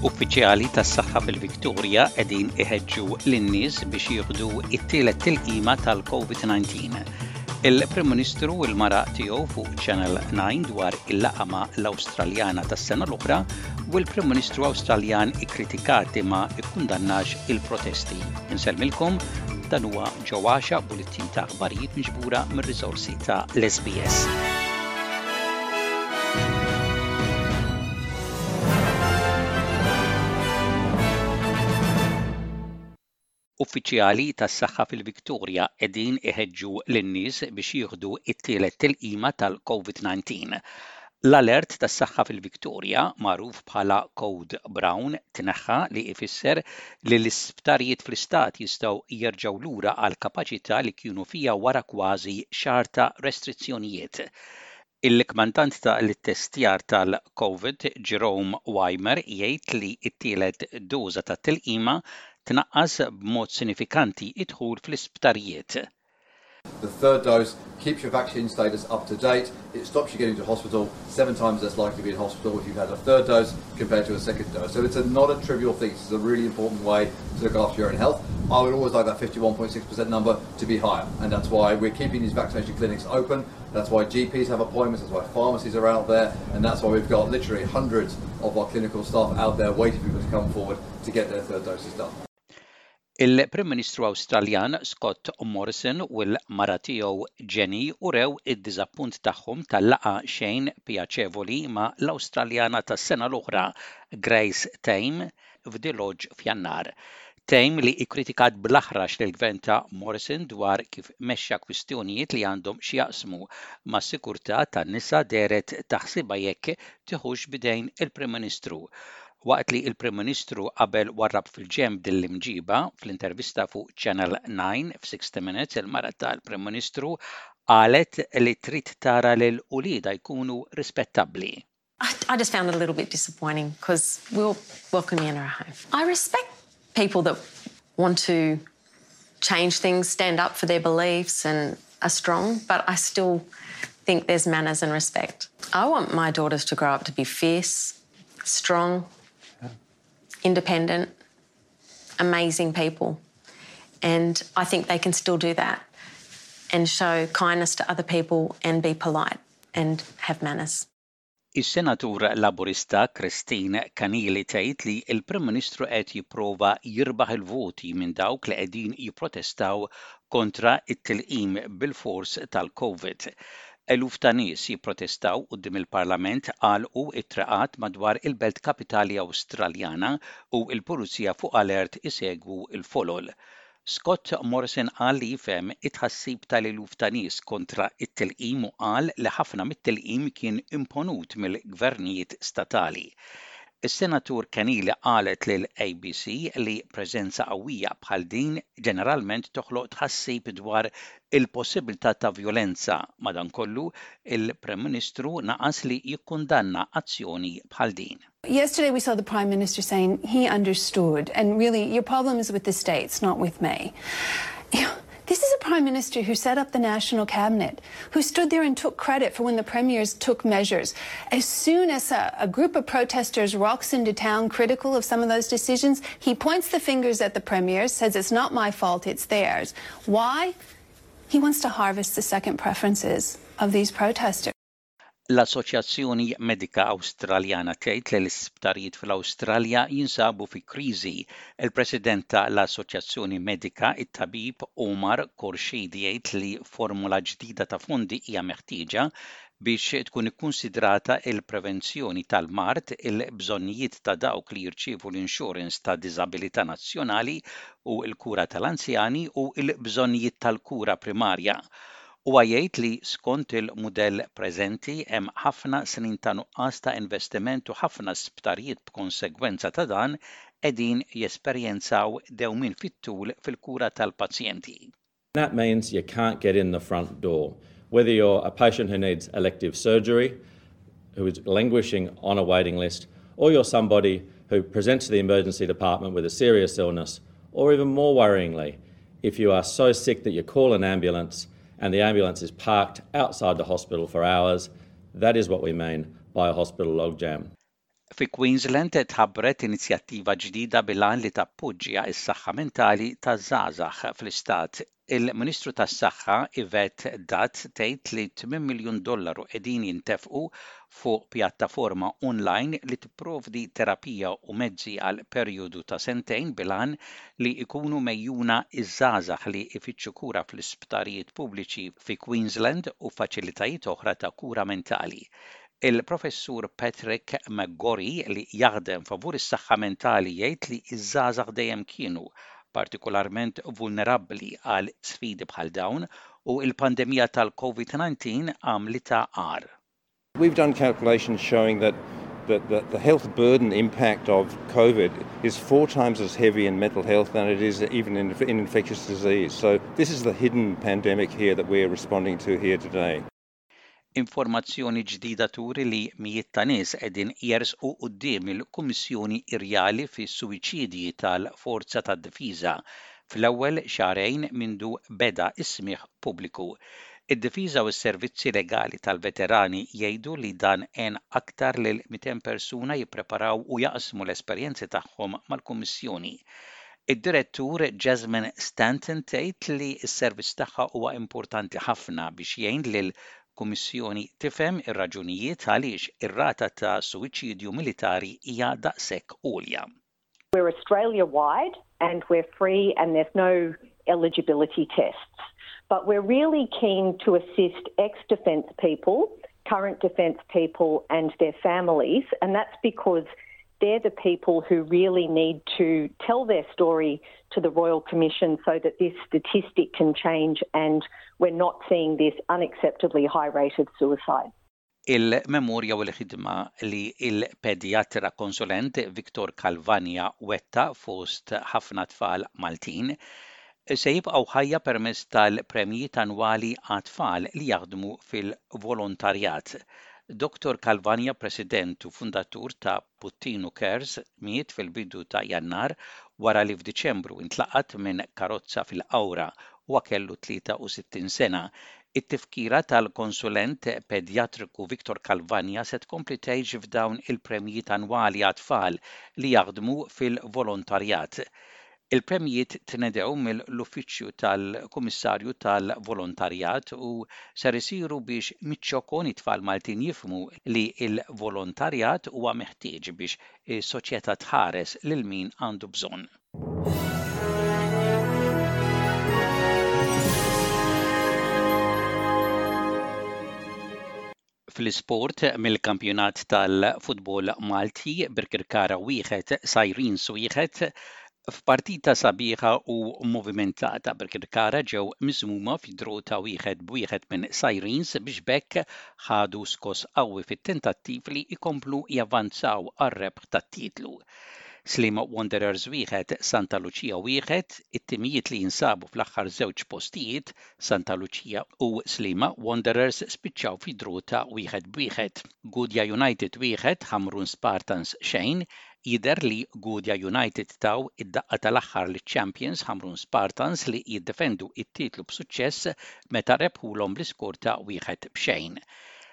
Uffiċjali tas-saħħa fil-Victoria qegħdin iħeġġu lin-nies biex jieħdu t-tielet tilqima tal-COVID-19. Il-Prim Ministru u l-mara tiegħu fuq Channel Nine dwar il-laqgħa ma' l-Awstraljana tas-sena l-oħra u l-Prim Ministru Awstraljan ikkritikat imma kkundannax il-protesti. Insellmilkom, dan huwa ġo għaxa bulettin ta' aħbarijiet miġbura mir-riżorsi ta' l-SBS. Uffiċjali tas-saħħa fil-Victoria qegħdin iħeġġu lin-nies biex jieħdu t-tielet tilqima tal-Covid-19. L-alert tas-saħħa fil-Victoria, magħruf bħala Code Brown, tneħħa li ifisser li l-isptarijiet fl-istat jistgħu jerġgħu lura għall-kapaċità li kienu fiha wara kważi xahar ta' restrizzjonijiet. Il-kmandant ta' l-ittestjar tal-Covid, Jerome Waimer, jgħid li t-tielet doża tat-tilqima tnaqqas b'mod sinifikanti d-dħul fl-isptarijiet. The third dose keeps your vaccine status up to date, it stops you getting to hospital, seven times less likely to be in hospital if you've had a third dose compared to a second dose. So it's a not a trivial thing, this is a really important way to look after your own health. I would always like that 51.6% number to be higher and that's why we're keeping these vaccination clinics open. That's why GPs have appointments, that's why pharmacies are out there and that's why we've got literally hundreds of our clinical staff out there waiting for people to come forward to get their third doses done. Il-Prim Ministru Awstraljan Scott Morrison u l-mara tiegħu Jenny urew id-diżappunt tagħhom tal-laqgħa xejn pjaċevoli ma' l-Awstraljana tas-sena l-oħra Grace Tame f'The Lodge f'Jannar. Tame li kkritikat bl-aħrax lill-Gvern ta' Morrison dwar kif mexxa kwistjonijiet li għandhom x'jaqsmu mas-sigurtà tan-nisa dehret taħsibha jekk tiħux b'idejn il-Prim Ministru. Waqt li l-Prim Ministru qabel warrab fil-ġenb din l-imġiba, fl-intervista fuq Channel Nine f'Sixty Minutes il-mara tal-Prim Ministru qalet li trid tara lil uliedha jkunu rispettabbli. I just found it a little bit disappointing because we'll welcome you in our home. I respect people that want to change things, stand up for their beliefs, and are strong, but I still think there's manners and respect. I want my daughters to grow up to be fierce, strong, independent, amazing people. And I think they can still do that and show kindness to other people and be polite and have manners. Is-Senatur Laburista Christine Canili tgħid li l-Prim Ministru qed jipprova jirbaħ il-voti minn dawk li qegħdin jipprotestaw kontra t-tilqim bilfors tal-Covid. Eluf ta' nies jipprotestaw quddiem il-Parlament għalqu t-triqat madwar il-belt kapitali Awstraljana u l-Pulizija fuq alert isegwu l-folol. Scott Morrison qal li jifhem it-tħassib tal-eluf ta' nies kontra t-tilqim u qal li ħafna mit-tilqim kien imponut mill-gvernijiet statali. Is-Senatur Kenile qalet lill-ABC li preżenza qawwija bħal din ġeneralment toħloq tħassib dwar il-possibbiltà ta' vjolenza, madankollu, il-Prim Ministru naqas li jikkundanna azzjoni bħal din. Yesterday we saw the Prime Minister saying he understood and really your problem is with the states not with me. This is a prime minister who set up the national cabinet, who stood there and took credit for when the premiers took measures. As soon as a, a group of protesters rocks into town critical of some of those decisions, he points the fingers at the premiers, says it's not my fault, it's theirs. Why? He wants to harvest the second preferences of these protesters. L-Assoċjazzjoni Medika Awstraljana tgħid li l-isptarijiet fl-Awstralja jinsabu fi kriżi. Il-President ta' l-Assoċjazzjoni Medika, it-Tabib Omar Khorshid jgħid li formula ġdida ta' fondi hija meħtieġa biex tkun ikkunsidrata l-prevenzjoni tal-mard, il-bżonnijiet ta' dawk li jirċievu l-insurance ta' diżabilità nazzjonali u l-kura tal-anzjani u l-bżonnijiet tal-kura primarja Huwa jgħid li skont il-mudell preżenti hemm ħafna snin ta' nuqqas ta' investiment u ħafna sptarijiet b'konsegwenza ta' dan qegħdin jesperjenzaw dewmien fit-tul fil-kura tal-pazjenti. That means you can't get in the front door. Whether you're a patient who needs elective surgery, who is languishing on a waiting list, or you're somebody who presents to the emergency department with a serious illness, or even more worryingly, If you are so sick that you call an ambulance and the ambulance is parked outside the hospital for hours, that is what we mean by a hospital logjam. Fi Queensland tħabbret inizjattiva ġdida bil-għan li tappoġġja s-saħħa mentali taż-żgħażagħ fl-istat. Il-Ministru tas-Saħħa Yvette Dutt tgħid li tmien miljun dollaru qegħdin jintefqu fuq pjattaforma online li tipprovdi terapija u mezzi għal perjodu ta' sentejn bil-għan li jkunu megħjuna ż-żgħażagħ li jfittxu kura fl-isptarijiet pubbliċi fi Queensland u f'faċilitajiet oħra ta' kura mentali. Il-Professur Patrick McGorry li jaħdem favur is-saħħa mentali jgħid li ż-żgħażagħ dejjem kienu partikolarment vulnerabbli għal sfidi bħal dawn u l-pandemija tal-COVID-19 għamlitha agħar. We've done calculations showing that the health burden impact of Covid is four times as heavy in mental health than it is even in infectious disease. So this is the hidden pandemic here that we're responding to here today. Informazzjoni ġdida turi li mijiet ta' nies qegħdin jersqu quddiem il-Kummissjoni Irjali fis-suwiċidji tal-Forza tad-Difiża fl-ewwel xahrejn mindu beda s-smigħ pubbliku. Id-difiża u s-servizzi legali tal-veterani jgħidu li dan għen aktar lil 200 persuna jippreparaw u jaqsmu l-esperjenzi tagħhom mal-Kummissjoni. Id-Direttur Jasmine Stanton tgħid li s-servizz tagħha huwa importanti ħafna biex jgħin lil Kummissjoni tifhem ir-raġunijiet għaliex ir-rata ta' suwiċidju militari hija daqshekk għolja. We're Australia wide and we're free and there's no eligibility tests. But we're really keen to assist ex-defence people, current defence people and their families and that's because they're the people who really need to tell their story to the Royal Commission so that this statistic can change and we're not seeing this unacceptably high rate of suicide. Il-memorja u l-ħidma li l-pedjatra konsulent Victor Calvagna wettaq fost ħafna tfal Maltin se jibqgħu ħajja permezz tal-premji annwali għat-tfal li jaħdmu fil-volontarjat. Doctor Calvagna president u fundatur ta' Puttinu Cares miet fil-bidu ta' Jannar wara li f'Diċembru intlaqat minn karozza fil-Qawra. Huwa kellu 63 sena. It-tifkira tal-konsulent pedjatriku Victor Calvagna se tkompli tgħix f'dawn il-premjijiet annwali għat-tfal li jaħdmu fil-volontarjat. Il-premjijiet tnedew mill-Uffiċċju tal-Kummissarju tal-Volontarjat u ser isiru biex miċ-ċokon it-tfal Maltin jifhmu li l-volontarjat huwa meħtieġ biex is-soċjetà tħares lil min għandu bżonn. Fl-isport, mill-kampjonat tal-futbol Malti, Birkirkara wieħed, Sirens wieħed. F'partita sabiħa u movimentata, Birkirkara ġew miżmuma fi draw ta' wieħed b'wieħed minn Sirens biex b'hekk ħadu skoss qawwi fit-tentattiv li jkomplu javvanzaw għar-rebħ tat-titlu. Sliema Wanderers wieħed, Santa Luċija wieħed, it-timijiet li jinsabu fl-aħħar żewġ postijiet Santa Lucia u Sliema Wanderers spiċċaw fi draw ta' wieħed b'wieħed. Gudja United wieħed, Ħamrun Spartans xejn, Jidher li Gudja United taw id-daqqa tal-aħħar liċ-champions Ħamrun Spartans li jiddefendu t-titlu b'suċċess meta rebħulhom bl-iskor ta' wieħed b'xejn.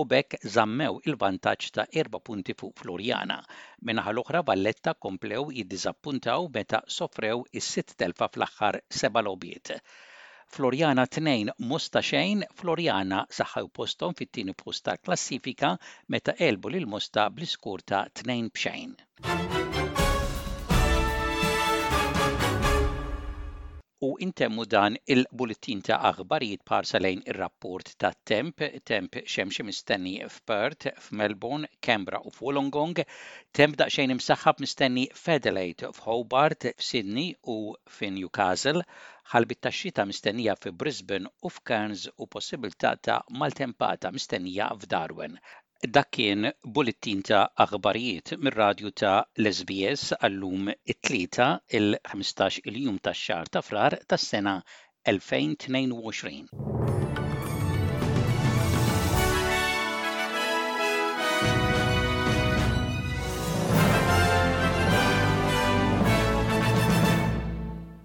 u b'hekk żammew il-vantaġġ ta' erba' punti fuq Floriana. Min-naħa l-oħra Valletta komplew jiddiżappuntaw meta sofrew is-sitt telfa fl-aħħar seba' logħbiet. Floriana tnejn Mhux ta' xejn, Floriana saħħew posthom fit-tieni post tal-klassifika meta għelbu lil Mosta bl-iskur ta' tnejn b'xejn. U intemmu dan il-bullettin ta' aħbarijiet b'ħarsa lejn ir-rapport tat-temp, temp xemxi mistenni f'Perth, f'Melbourne, Canberra u f'Wollongong, temp daqsxejn imsaħħab mistenni f'Adelaide, f'Hobart, f'Sydney u fi Newcastle, ħalbiet ta' xita mistennija fi Brisbane u f'Cairns u possibbiltà ta' maltempata mistennija f'Darwen. Dak kien bullettin ta' aħbarijiet mir-radju ta' l-SBS għal-lum it-Tlieta il-ħmistax il-jum tax-xahar ta' Frar tas-sena 2022.